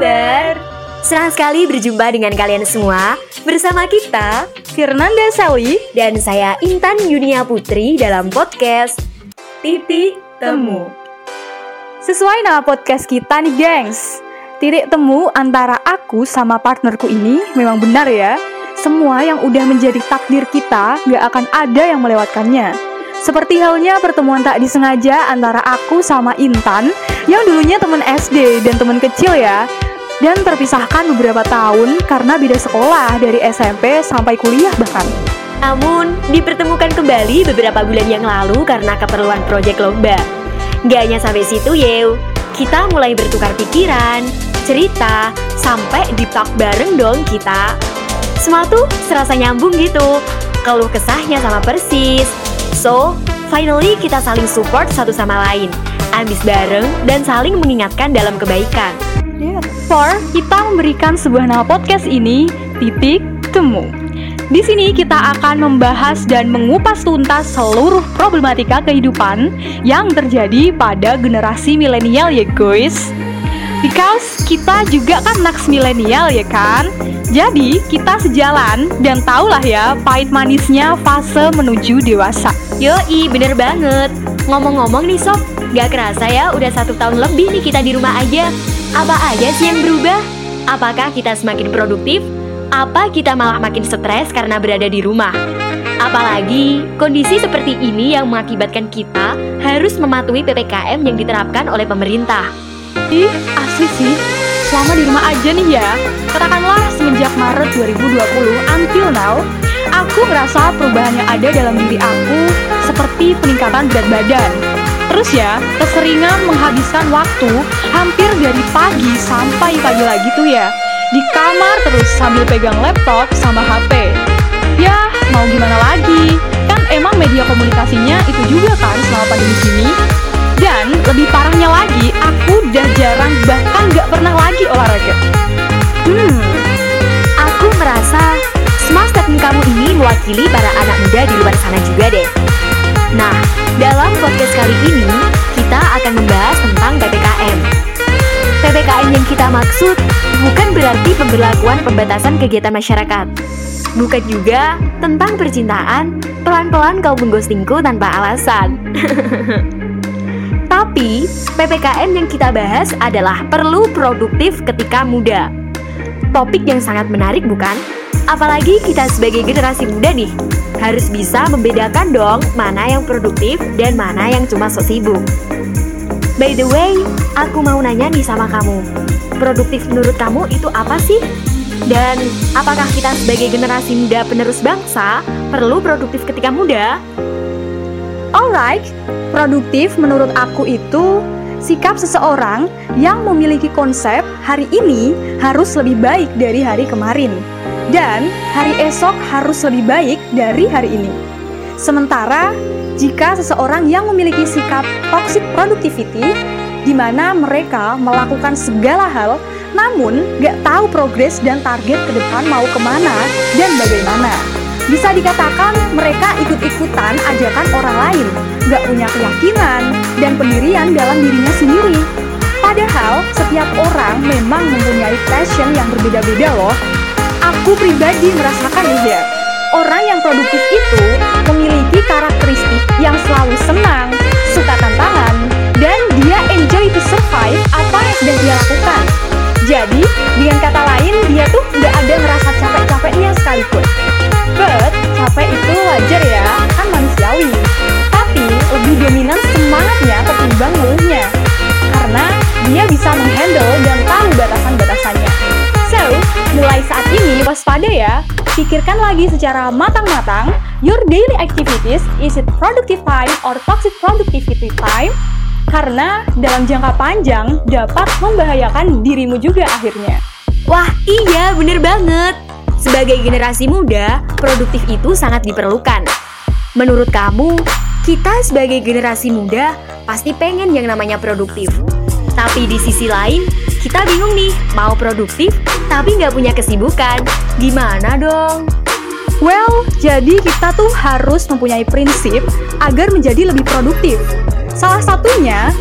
kabar? Senang sekali berjumpa dengan kalian semua bersama kita Firnanda Sally dan saya Intan Yunia Putri dalam podcast Titik Temu. Sesuai nama podcast kita nih gengs Titik temu antara aku sama partnerku ini memang benar ya Semua yang udah menjadi takdir kita gak akan ada yang melewatkannya seperti halnya pertemuan tak disengaja antara aku sama Intan yang dulunya teman SD dan teman kecil ya. Dan terpisahkan beberapa tahun karena beda sekolah dari SMP sampai kuliah bahkan. Namun, dipertemukan kembali beberapa bulan yang lalu karena keperluan proyek lomba. Gak hanya sampai situ, Yew. Kita mulai bertukar pikiran, cerita, sampai dipak bareng dong kita. Semua tuh serasa nyambung gitu. Keluh kesahnya sama persis, So, finally kita saling support satu sama lain, ambis bareng dan saling mengingatkan dalam kebaikan. For, kita memberikan sebuah nama podcast ini Titik Temu. Di sini kita akan membahas dan mengupas tuntas seluruh problematika kehidupan yang terjadi pada generasi milenial ya guys. Because kita juga kan next milenial ya kan? Jadi kita sejalan dan tahulah ya pahit manisnya fase menuju dewasa. Yoi, bener banget. Ngomong-ngomong nih sob, gak kerasa ya udah satu tahun lebih nih kita di rumah aja. Apa aja sih yang berubah? Apakah kita semakin produktif? Apa kita malah makin stres karena berada di rumah? Apalagi kondisi seperti ini yang mengakibatkan kita harus mematuhi PPKM yang diterapkan oleh pemerintah. Ih, asli sih, selama di rumah aja nih ya, katakanlah semenjak Maret 2020 until now, aku merasa perubahan yang ada dalam diri aku seperti peningkatan berat badan. Terus ya, keseringan menghabiskan waktu hampir dari pagi sampai pagi lagi tuh ya, di kamar terus sambil pegang laptop sama HP. Ya, mau gimana lagi? Kan emang media komunikasinya itu juga kan selama pandemi gini. Dan lebih parahnya lagi, aku udah jarang bahkan gak pernah lagi olahraga. Hmm, aku merasa semua statement kamu ini mewakili para anak muda di luar sana juga deh. Nah, dalam podcast kali ini, kita akan membahas tentang PPKM. PPKM yang kita maksud bukan berarti pemberlakuan pembatasan kegiatan masyarakat. Bukan juga tentang percintaan, pelan-pelan kau mengghostingku tanpa alasan. Tapi, PPKM yang kita bahas adalah perlu produktif ketika muda. Topik yang sangat menarik bukan? Apalagi kita sebagai generasi muda nih, harus bisa membedakan dong mana yang produktif dan mana yang cuma sok sibuk. By the way, aku mau nanya nih sama kamu. Produktif menurut kamu itu apa sih? Dan apakah kita sebagai generasi muda penerus bangsa perlu produktif ketika muda? Alright, produktif menurut aku itu sikap seseorang yang memiliki konsep hari ini harus lebih baik dari hari kemarin dan hari esok harus lebih baik dari hari ini. Sementara jika seseorang yang memiliki sikap toxic productivity di mana mereka melakukan segala hal namun gak tahu progres dan target ke depan mau ke mana dan bagaimana. Bisa dikatakan mereka ikut-ikutan ajakan orang lain, gak punya keyakinan dan pendirian dalam dirinya sendiri. Padahal setiap orang memang mempunyai passion yang berbeda-beda loh. Aku pribadi merasakan nih ya, orang yang produktif itu memiliki karakteristik yang selalu senang, suka tantangan, dan dia enjoy to survive apa yang sedang dia lakukan. Jadi, dengan kata lain, dia waspada ya. Pikirkan lagi secara matang-matang, your daily activities, is it productive time or toxic productivity time? Karena dalam jangka panjang dapat membahayakan dirimu juga akhirnya. Wah iya bener banget Sebagai generasi muda, produktif itu sangat diperlukan Menurut kamu, kita sebagai generasi muda pasti pengen yang namanya produktif Tapi di sisi lain, kita bingung nih mau produktif tapi nggak punya kesibukan Gimana dong? Well, jadi kita tuh harus mempunyai prinsip agar menjadi lebih produktif. Salah satunya,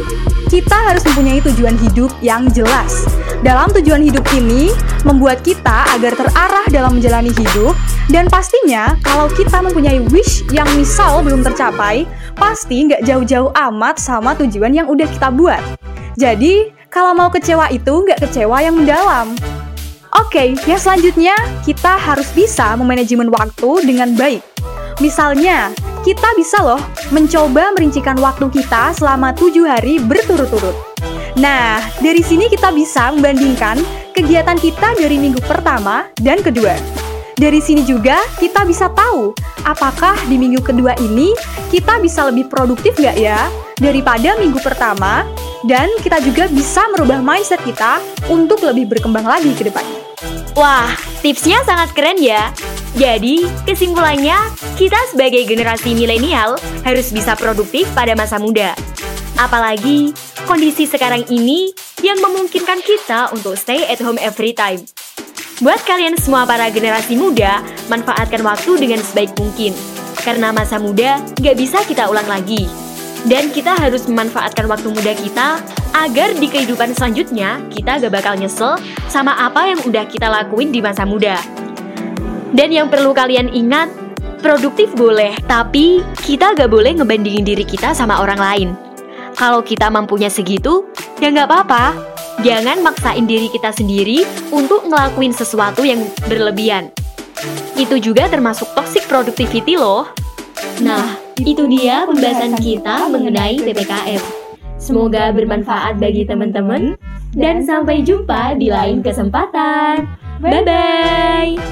kita harus mempunyai tujuan hidup yang jelas. Dalam tujuan hidup ini, membuat kita agar terarah dalam menjalani hidup, dan pastinya kalau kita mempunyai wish yang misal belum tercapai, pasti nggak jauh-jauh amat sama tujuan yang udah kita buat. Jadi, kalau mau kecewa itu nggak kecewa yang mendalam. Oke, yang selanjutnya kita harus bisa memanajemen waktu dengan baik. Misalnya, kita bisa loh mencoba merincikan waktu kita selama tujuh hari berturut-turut. Nah, dari sini kita bisa membandingkan kegiatan kita dari minggu pertama dan kedua. Dari sini juga kita bisa tahu apakah di minggu kedua ini kita bisa lebih produktif nggak ya daripada minggu pertama dan kita juga bisa merubah mindset kita untuk lebih berkembang lagi ke depannya. Wah, tipsnya sangat keren ya. Jadi, kesimpulannya, kita sebagai generasi milenial harus bisa produktif pada masa muda. Apalagi kondisi sekarang ini yang memungkinkan kita untuk stay at home every time. Buat kalian semua para generasi muda, manfaatkan waktu dengan sebaik mungkin. Karena masa muda nggak bisa kita ulang lagi. Dan kita harus memanfaatkan waktu muda kita agar di kehidupan selanjutnya kita gak bakal nyesel sama apa yang udah kita lakuin di masa muda. Dan yang perlu kalian ingat, produktif boleh, tapi kita gak boleh ngebandingin diri kita sama orang lain. Kalau kita mampunya segitu, ya nggak apa-apa. Jangan maksain diri kita sendiri untuk ngelakuin sesuatu yang berlebihan. Itu juga termasuk toxic productivity loh. Nah, itu dia pembahasan kita mengenai PPKM. Semoga bermanfaat bagi teman-teman dan sampai jumpa di lain kesempatan. Bye bye.